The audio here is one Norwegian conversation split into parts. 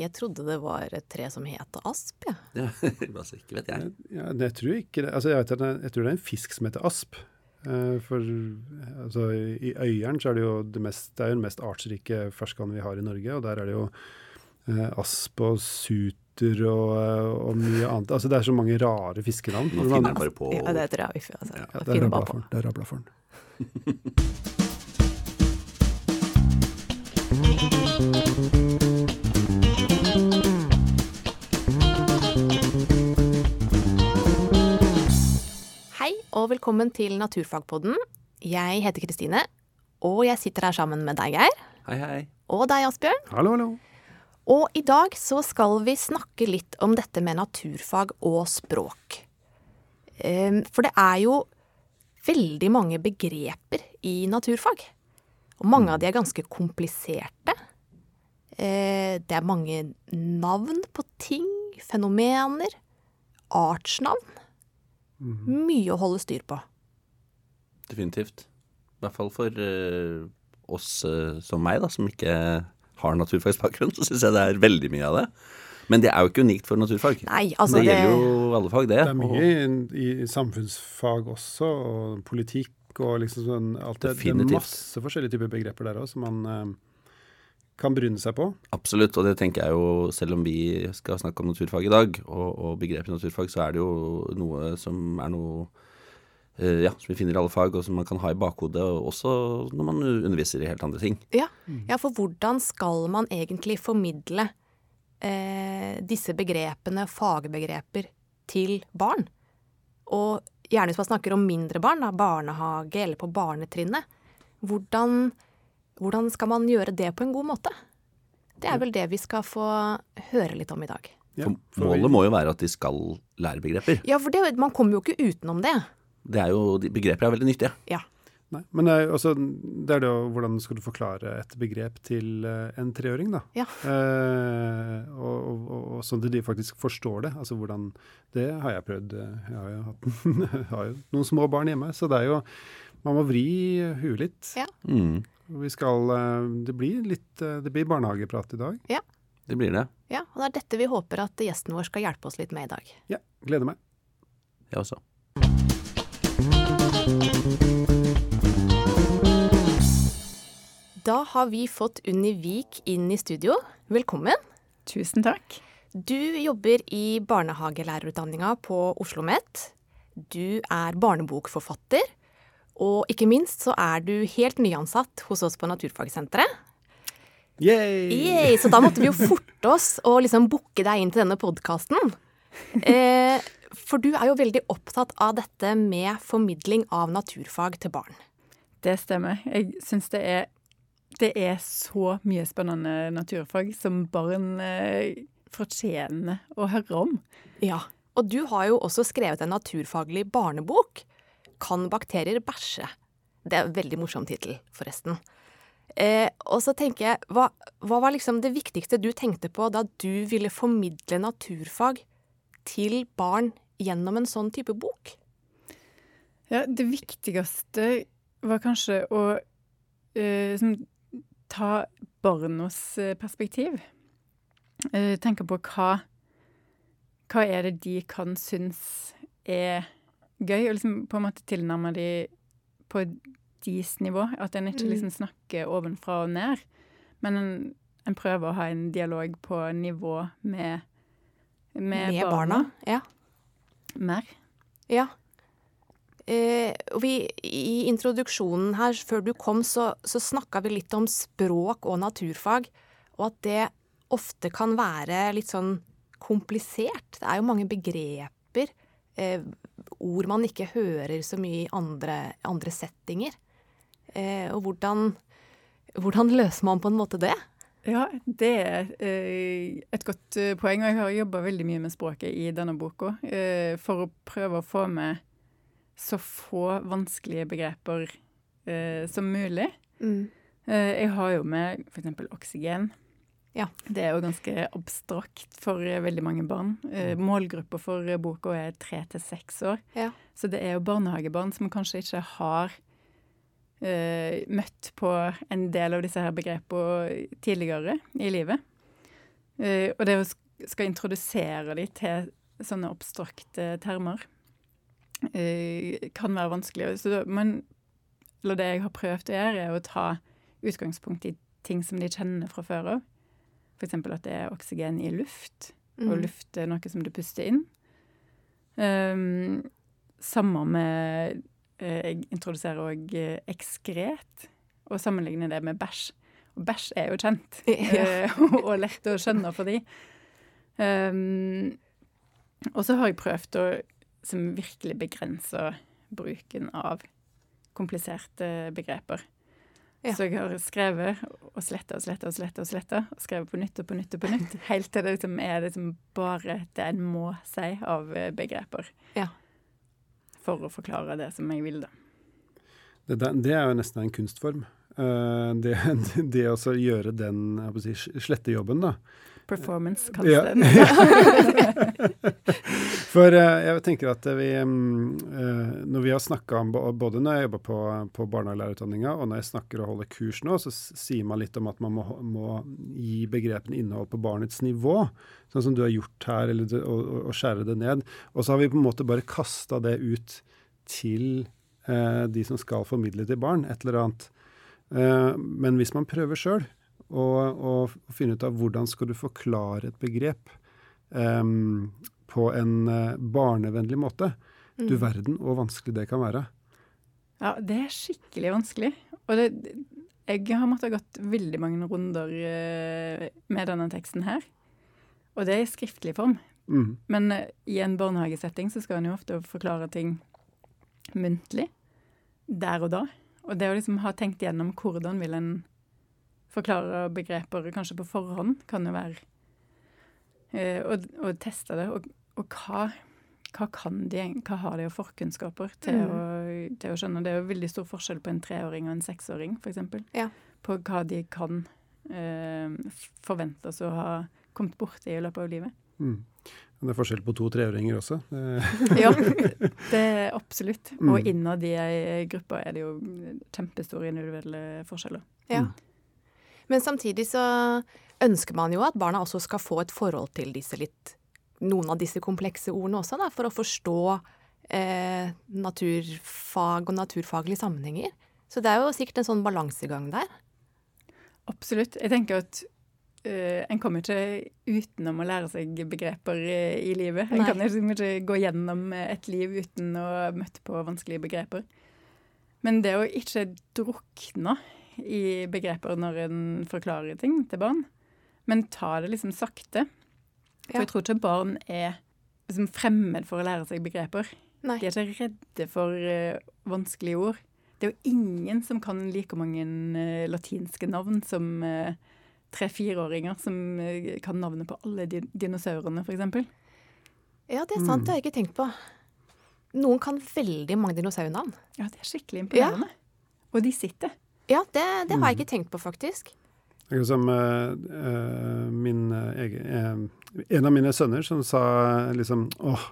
Jeg trodde det var et tre som het asp, jeg. Ja, altså, ikke vet jeg. Ja, jeg tror ikke det. Altså, jeg, vet at jeg tror det er en fisk som heter asp. Eh, for altså, i Øyeren så er det jo det, mest, det er jo den mest artsrike ferskvannet vi har i Norge, og der er det jo eh, asp og suter og, eh, og mye annet. Altså det er så mange rare fiskenavn. Nå finner jeg bare på Ja, det tror jeg vi altså, Ja, det er finner rabla for den. og velkommen til Naturfagpodden. Jeg heter Kristine, og jeg sitter her sammen med deg, Geir. Hei, hei. Og deg, Asbjørn. Hallo, hallo. Og i dag så skal vi snakke litt om dette med naturfag og språk. Ehm, For det er jo veldig mange begreper i naturfag. Og mange av de er ganske kompliserte. Eh, Det er mange navn på ting, fenomener, artsnavn. Mye å holde styr på. Definitivt. I hvert fall for uh, oss uh, som meg, da, som ikke har naturfagsbakgrunn, så syns jeg det er veldig mye av det. Men det er jo ikke unikt for naturfag. Nei, altså det det, gjelder jo alle fag, det. Det er mye i, i samfunnsfag også, og politikk og liksom sånn alt det, det er masse forskjellige typer begreper der òg som man eh, kan bryne seg på. Absolutt, og det tenker jeg jo, selv om vi skal snakke om naturfag i dag, og, og begrepet naturfag, så er det jo noe som er noe eh, ja, som vi finner i alle fag, og som man kan ha i bakhodet, også når man underviser i helt andre ting. ja, ja, for hvordan skal man egentlig formidle eh, disse begrepene, fagbegreper, til barn? Og gjerne hvis man snakker om mindre barn, da, barnehage eller på barnetrinnet. Hvordan, hvordan skal man gjøre det på en god måte? Det er vel det vi skal få høre litt om i dag. Ja, målet må jo være at de skal lære begreper. Ja, for det, man kommer jo ikke utenom det. Det er jo, Begreper er veldig nyttige. Ja. Nei, men det er, jo også, det er det jo hvordan skal du forklare et begrep til eh, en treåring, da. Ja. Eh, og, og, og, og sånn at de faktisk forstår det. Altså hvordan Det har jeg prøvd. eh, Jeg har jo, hatt, jeg har jo noen små barn hjemme, så det er jo Man må vri huet litt. Ja. Mm, Vi skal eh, Det blir litt eh, Det blir barnehageprat i dag. Ja. det blir det. Ja, og det er dette vi håper at gjesten vår skal hjelpe oss litt med i dag. Ja, gleder meg. Jeg også. Da har vi fått Unni Vik inn i studio. Velkommen. Tusen takk. Du jobber i barnehagelærerutdanninga på Oslo OsloMet. Du er barnebokforfatter. Og ikke minst så er du helt nyansatt hos oss på Naturfagsenteret. Yay! Yay, så da måtte vi jo forte oss å liksom booke deg inn til denne podkasten. Eh, for du er jo veldig opptatt av dette med formidling av naturfag til barn. Det stemmer. Jeg syns det er det er så mye spennende naturfag som barn eh, fortjener å høre om. Ja, og du har jo også skrevet en naturfaglig barnebok. Kan bakterier bæsje? Det er en veldig morsom tittel, forresten. Eh, og så tenker jeg, hva, hva var liksom det viktigste du tenkte på da du ville formidle naturfag til barn gjennom en sånn type bok? Ja, det viktigste var kanskje å eh, som, ta barnas eh, perspektiv. Eh, tenke på hva Hva er det de kan synes er gøy, å liksom på en måte tilnærme de på deres nivå. At en ikke Mm. liksom snakker ovenfra og ned, men en, en prøver å ha en dialog på nivå med, med, barna. Ja. Mer. Ja. Eh, og vi, I introduksjonen her, før du kom, så, så snakka vi litt om språk og naturfag, og at det ofte kan være litt sånn komplisert. Det er jo mange begreper, eh, ord man ikke hører så mye i andre, andre settinger. Eh, og hvordan, hvordan løser man på en måte det? Ja, det er eh, et godt eh, poeng, og jeg har jobba veldig mye med språket i denne boka eh, for å prøve å få med så få vanskelige begreper som mulig. Mm. Jeg har jo med f.eks. oksygen. Ja. Det er jo ganske abstrakt for eh, veldig mange barn. Eh, Målgruppa for eh, boka er tre til seks år. Ja. Så det er jo barnehagebarn som kanskje ikke har uh, møtt på en del av disse her begrepene tidligere i livet. Uh, og det å skal introdusere de til sånne abstrakte termer uh, kan være vanskelig. Så men det jeg har prøvd å gjøre, er å ta utgangspunkt i ting som de kjenner fra før av. F.eks. at det er oksygen i luft, mm. og luft er noe som du puster inn. Um, samme med eh, Jeg introduserer òg eh, ekskret, og sammenligner det med bæsj. Og bæsj er jo kjent, ja. Eh, og lett å skjønne for de. Um, og så har jeg prøvd å som virkelig begrense bruken av kompliserte begreper. Ja. Så jeg har skrevet og sletta og sletta og sletta og sletta, og skrevet på nytt og på nytt og på nytt, helt til det liksom er liksom bare det en må si av begreper. Ja. For å forklare det som jeg vil, da. Det, det er jo nesten en kunstform. Uh, det, det å gjøre den si, slettejobben, da. Performance, kalles ja. den. For uh, jeg tenker at vi um, uh, Når vi har snakka om Både når jeg jobber på, på barnehagelærerutdanninga, og når jeg snakker og holder kurs nå, så sier man litt om at man må, må gi begrepene innhold på barnets nivå. Sånn som du har gjort her, eller, og, og skjære det ned. Og så har vi på en måte bare kasta det ut til de som skal formidle til barn et eller annet. Eh, men hvis man prøver sjøl å finne ut av hvordan skal du forklare et begrep um, på en uh, barnevennlig måte, mm. du verden hvor vanskelig det kan være. Ja, det er skikkelig vanskelig. Og det, jeg har måttet ha gått veldig mange runder uh, med denne teksten her. Og det er i skriftlig form. Mm. Men uh, i en barnehagesetting så skal en jo ofte forklare ting muntlig. Der og da. Og det å liksom ha tenkt gjennom hvordan vil en forklare begreper kanskje på forhånd, kan jo være eh, å og, teste det. Og, og hva, hva, kan de, hva har de av forkunnskaper til, mm. å, til, å, skjønne? Det er jo veldig stor forskjell på en treåring og en seksåring, f.eks. Ja. På hva de kan eh, forventes å ha kommet borti i løpet av livet. Mm. Det er forskjell på to treåringer også. ja, det er absolutt. Og mm. innad i ei gruppe er det jo kjempestore individuelle forskjeller. Ja. Mm. Men samtidig så ønsker man jo at barna også skal få et forhold til disse litt Noen av disse komplekse ordene også, da, for å forstå eh, naturfag og naturfaglige sammenhenger. Så det er jo sikkert en sånn balansegang der. Absolutt. Jeg tenker at uh, En kommer ikke utenom å lære seg begreper uh, i livet. En kan liksom ikke gå gjennom et liv uten å møte på vanskelige begreper. Men det å ikke drukne i begreper når en forklarer ting til barn, men ta det liksom sakte For ja. jeg tror ikke barn er liksom fremmed for å lære seg begreper. Nei. De er ikke redde for uh, vanskelige ord. Det er jo ingen som kan like mange uh, latinske navn som uh, tre-fireåringer som eh, kan navnet på alle dinosaurene, f.eks. Ja, det er sant. Mm. Det har jeg ikke tenkt på. Noen kan veldig mange dinosaurnavn. Ja, det er skikkelig imponerende. Ja. Og de sitter. Ja, det, det har jeg mm. ikke tenkt på, faktisk. Akkurat som uh, min egen uh, En av mine sønner som sa liksom Åh,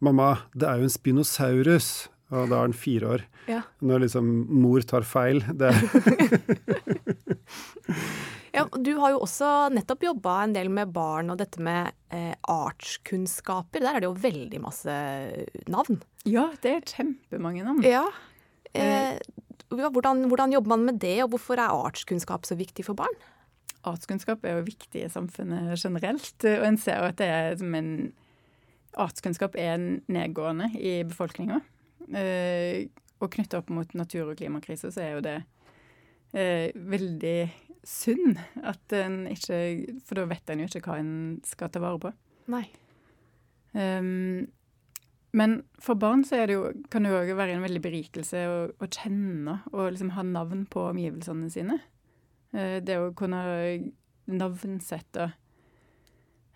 mamma, det er jo en spinosaurus. Og da er han fire år. Ja. Når liksom mor tar feil. Det Ja, du har jo også nettopp jobba en del med barn og dette med eh, artskunnskaper. Der er det jo veldig masse navn. Ja, det er kjempemange navn. Ja. Eh, hvordan, hvordan, jobber man med det, og hvorfor er artskunnskap så viktig for barn? Artskunnskap er jo viktig i samfunnet generelt, og en ser at det er som en Artskunnskap er nedgående i befolkninga. Eh, og knytta opp mot natur- og klimakrise, så er jo det eh, veldig synd at en ikke For da vet en jo ikke hva en skal ta vare på. Nei. Um, men for barn så det jo, kan det jo òg være en veldig berikelse å, å kjenne og liksom ha navn på omgivelsene sine. Uh, det å kunne navnsette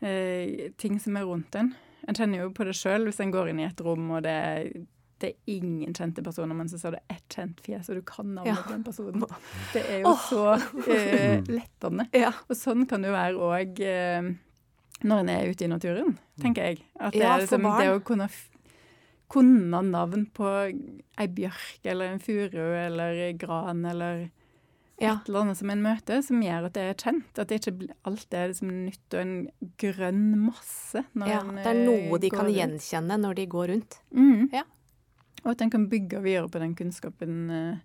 uh, ting som er rundt en. En kjenner jo på det sjøl hvis en går inn i et rom og det er det er ingen kjente personer, men så sa du ett kjent fjes, og du kan navnet ja. på den personen. Det er jo oh. så eh, lettende. Ja. Og sånn kan det jo være òg eh, når en er ute i naturen, tenker jeg. At det, ja, er liksom, det å kunne, kunne navn på ei bjørk eller en furu eller gran eller Ja. Et eller annet som en møter som gjør at det er kjent. At det ikke alt er liksom nytt og en grønn masse. Ja. Det er noe de eh, kan rundt. gjenkjenne når de går rundt. Mm. Ja. Og at en kan bygge videre på den kunnskapen eh,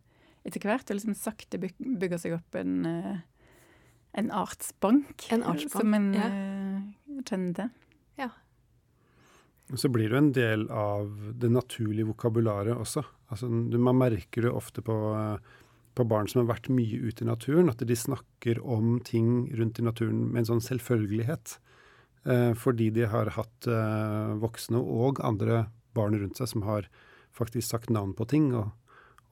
etter hvert. Og liksom sakte bygge seg opp en, eh, en artsbank. En artsbank, Som en ja. kjenner til. Så blir jo en del av det naturlige vokabularet også. Altså, man merker det ofte på, eh, på barn som har vært mye ute i naturen, at de snakker om ting rundt i naturen med en sånn selvfølgelighet. Eh, fordi de har hatt eh, voksne og andre barn rundt seg som har faktisk sagt navn på ting. Og,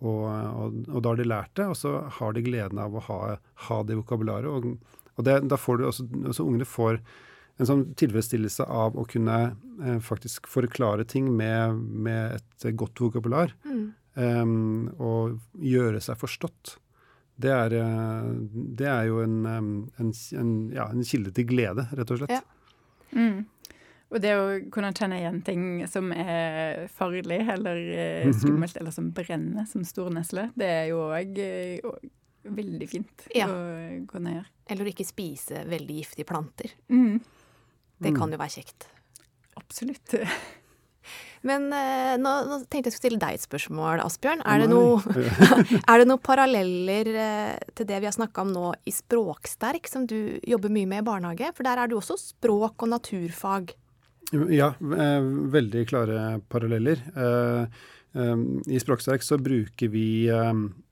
og, og, og da har de lært det, og så har de gleden av å ha, ha det vokabularet. Og, og det, da får du også, også ungene får en sånn tilfredsstillelse av å kunne eh, faktisk forklare ting med, med et godt vokabular. Mm. em, og gjøre seg forstått. Det er, eh, det er jo en, en, en, ja, en kilde til glede, rett og slett. Ja. Mm. Og det å kunne kjenne igjen ting som er farlig eller eh, skummelt, eller som brenner, som stornesle, det er jo òg veldig fint Ja. å kunne gjøre. Eller å ikke spise veldig giftige planter. Mm. Det kan jo være kjekt. Absolutt. Men eh, nå, nå tenkte jeg skulle stille deg et spørsmål, Asbjørn. Er det, noe, er det noen paralleller eh, til det vi har snakka om nå i Språksterk, som du jobber mye med i barnehage? For der er det jo også språk og naturfag. Ja, eh, veldig klare paralleller. I Språksterk så bruker vi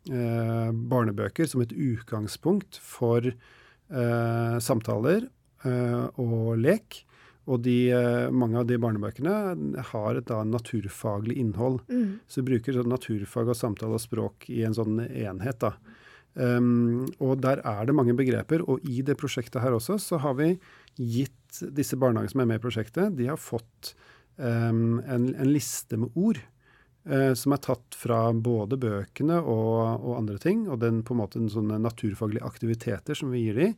barnebøker som et utgangspunkt for eh, samtaler og lek. Og de, eh, mange av de barnebøkene har et da naturfaglig innhold. Så vi bruker sånn naturfag og samtale og språk i en sånn enhet. da. Um, og der er det mange begreper, og i det prosjektet her også så har vi gitt disse barnehagene som er med i prosjektet, de har fått um, en, en liste med ord Uh, som er tatt fra både bøkene og, og andre ting, og den på en måte sånne naturfaglige aktiviteter som vi gir de.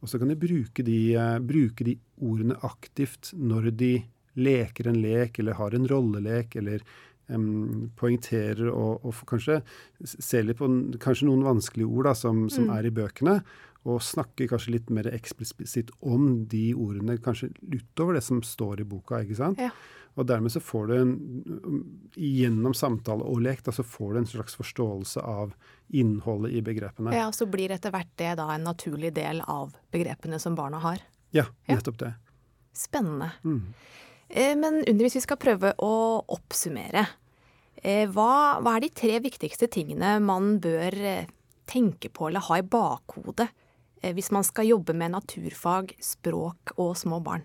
Og så kan de bruke de, eh, bruke de ordene aktivt når de leker en lek, eller har en rollelek, eller um, poengterer og, og kanskje ser se litt på kanskje noen vanskelige ord da, som, som er i bøkene, og snakke kanskje litt mer eksplisitt om de ordene, kanskje utover det som står i boka. ikke sant? Ja. Og dermed så får du en, gjennom samtale og lek, da, så får du en slags forståelse av innholdet i begrepene. Ja, Så blir etter hvert det da en naturlig del av begrepene som barna har. Ja, Ja. nettopp det. Spennende. Mm. Eh, Men Unni, hvis vi skal prøve å oppsummere, eh, hva, hva er de tre viktigste tingene man bør eh, tenke på eller ha i bakhodet hvis man skal jobbe med naturfag, språk og små barn?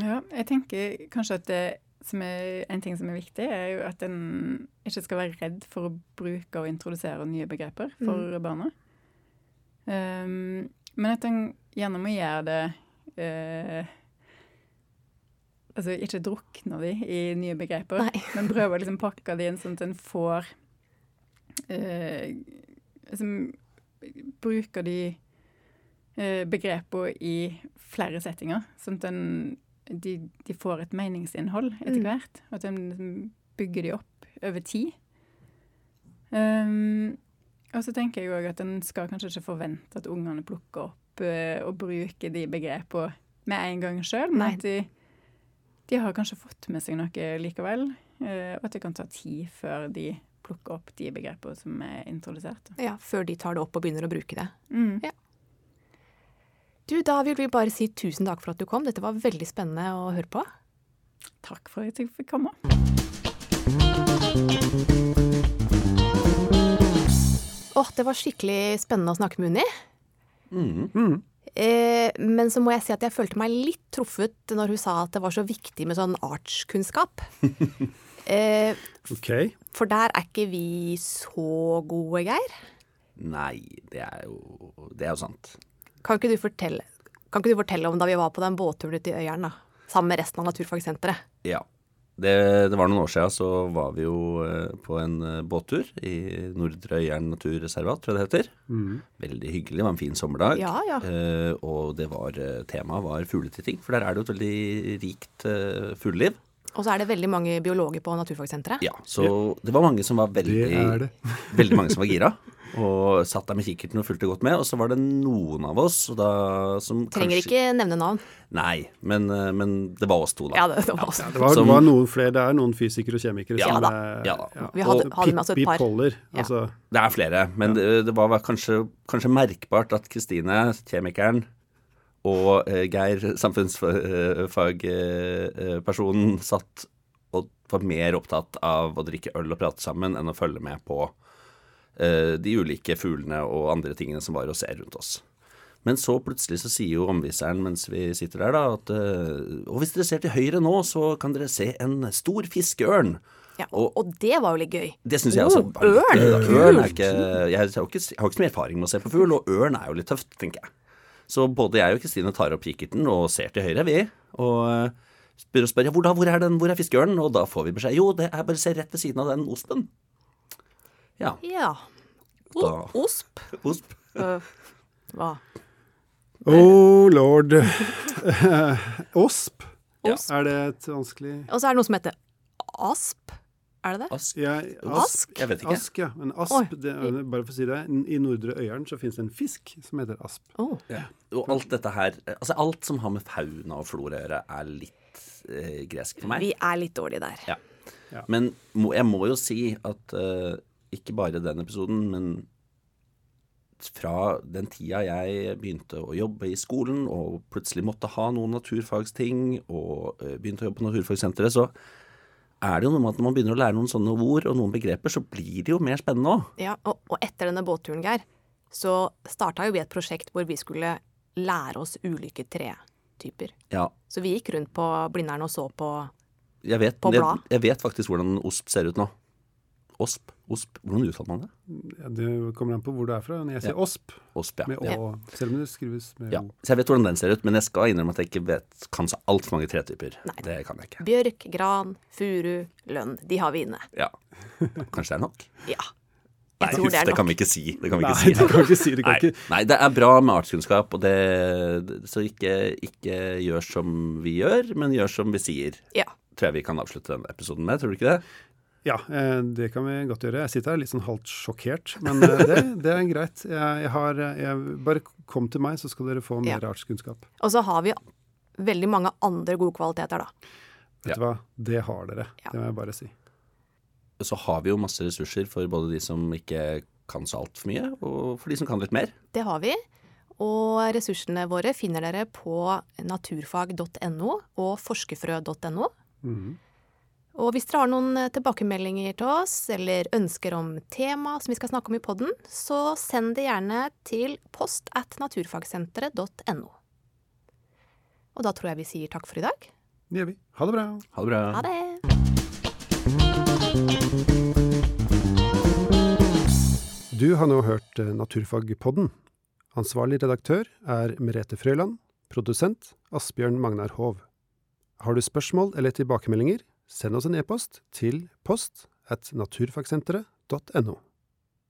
Ja, jeg tenker kanskje at det er en ting som er viktig, er jo at en ikke skal være redd for å bruke og introdusere nye begreper for barna. Um, men at en gjerne må gjøre det uh, Altså ikke drukne de i nye begreper, Nei. men prøve å liksom pakke de inn sånn at en får eh, liksom, Bruker de uh, begrepene i flere settinger, sånn at en, de, de får et meningsinnhold etter Mm. hvert. Og at en liksom bygger de opp over tid. Um, og så tenker jeg òg at en skal kanskje ikke forvente at ungene plukker opp uh, og bruker de begrepene med en gang sjøl, men Nei. at de, de har kanskje fått med seg noe likevel. Uh, og at det kan ta tid før de plukker opp de begrepene som er introdusert. Ja, Før de tar det opp og begynner å bruke det. Mm. Ja. Du, Da vil vi bare si tusen takk for at du kom. Dette var veldig spennende å høre på. Takk for at jeg fikk komme. Åh, Det var skikkelig spennende å snakke med Unni. Mm. Mm. Eh, men så må jeg si at jeg følte meg litt truffet når hun sa at det var så viktig med sånn artskunnskap. eh, OK. for der er ikke vi så gode, Geir. Nei, det er jo, det er jo sant. Kan ikke du fortelle, kan ikke du fortelle om da vi var på den båtturen ute i Øyeren, da? Sammen med resten av Naturfagsenteret. Ja. Det, det var noen år siden så var vi jo eh, på en eh, båttur i Nordre Øyeren naturreservat, tror jeg det heter. Mm. Veldig hyggelig, det var en fin sommerdag. Ja, ja. Eh, og det var, eh, temaet var fugletitting, for der er det jo et veldig rikt eh, fugleliv. Og så er det veldig mange biologer på Naturfagsenteret. Ja, så det var mange som var veldig Det er det. veldig mange som var gira. Og satt der med kikkerten og fulgte godt med. Og så var det noen av oss da, som Trenger kanskje ikke nevne navn. Nei, men, eh, men det var oss to, da. Ja, det, det var oss. Det var, Som- var noen flere, det er noen fysikere og kjemikere Ja som da, eh, ja da. Vi hadde, Og hadde med oss et par. Ja. Altså, Det er flere, men det, det var kanskje, kanskje merkbart at Kristine, kjemikeren, og eh, Geir, samfunnsfagpersonen, satt og var mer opptatt av å drikke øl og prate sammen enn å følge med på eh, de ulike fuglene og andre tingene som var å se rundt oss. Men så plutselig så sier jo omviseren mens vi sitter der, da, at eh, Og hvis dere ser til høyre nå, så kan dere se en stor fiskeørn. Ja, og, og det var jo litt gøy. Det syns jeg også. Oh, ørn! Ørn er ikke, jeg, har ikke, jeg har ikke så mye erfaring med å se på fugl, og ørn er jo litt tøft, tenker jeg. Så både jeg og Kristine tar opp kikkerten og ser til høyre, vi. Og eh, spør og spør ja, hvor, da, hvor er den, hvor er fiskeørnen? Og da får vi beskjed jo, det er bare å se rett ved siden av den ospen. Ja. Ja. O Da. osp. Osp. Uh, hva? Oh lord. Osp. Ja. Osp. Er det et vanskelig Og så er det noe som heter asp. Er det det? Ask. ja, Ask? Jeg vet ikke. Ask, ja. Men asp. Det, bare for å si det. I Nordre Øyeren så finnes det en fisk som heter asp. Oh. Og alt dette her Altså alt som har med fauna og flora å gjøre, er litt eh, gresk for meg. Vi er litt dårlige der. Ja. Ja. Men må, jeg må jo si at eh, ikke bare den episoden, men fra den tida jeg begynte å jobbe i skolen og plutselig måtte ha noen naturfagsting og eh, begynte å jobbe på Naturfagsenteret, så er det jo noe med at når man begynner å lære noen sånne ord og noen begreper, så blir det jo mer spennende òg. Ja, og, og etter denne båtturen, Geir, så starta jo vi et prosjekt hvor vi skulle lære oss ulike tretyper. Ja, Så vi gikk rundt på Blindern og så på jeg vet, På blad. jeg vet faktisk hvordan ost ser ut nå. Osp. Osp. Hvordan uttaler man det? Ja, det kommer an på hvor du er fra. Når jeg sier Ja. osp, Osp, ja. med å, selv om det skrives med ja. o. Så jeg vet hvordan den ser ut, men jeg skal innrømme at jeg ikke vet, kan så altfor mange tretyper. Nei. Det kan jeg ikke. bjørk, gran, furu, lønn. De har vi inne. Ja. Kanskje det er nok? Ja. Nei, Jeg tror det det kan vi ikke si. Det kan vi Nei, ikke si. Det kan ikke si det. Kan Nei, ikke. nei, det er bra med artskunnskap, og det, så ikke, ikke gjør som vi gjør, men gjør som vi sier. Ja. Tror jeg vi kan avslutte denne episoden med, tror du ikke det? Ja, eh, det kan vi godt gjøre. Jeg sitter her litt sånn halvt sjokkert, men eh, det, det er greit. Jeg, jeg har, jeg, bare kom til meg, så skal dere få mer Ja. artskunnskap. Og så har vi veldig mange andre gode kvaliteter, da. Vet Ja. du hva? Det har dere. Ja. Det må jeg bare si. Så har vi jo masse ressurser for både de som ikke kan så altfor mye, og for de som kan litt mer. Det har vi. Og ressursene våre finner dere på naturfag.no og forskerfrø.no. Mhm. Og hvis dere har noen eh, tilbakemeldinger til oss, eller ønsker om tema som vi skal snakke om i podden, så send det gjerne til post at naturfagsenteret.no. Og da tror jeg vi sier takk for i dag. Det gjør vi. Ha det bra. Ha det bra. Ha det! Du har nå hørt eh, Naturfagpodden. Ansvarlig redaktør er Merete Frøyland. Produsent Asbjørn Magnar Hov. Har du spørsmål eller tilbakemeldinger, send oss en e-post til post at naturfagsenteret.no.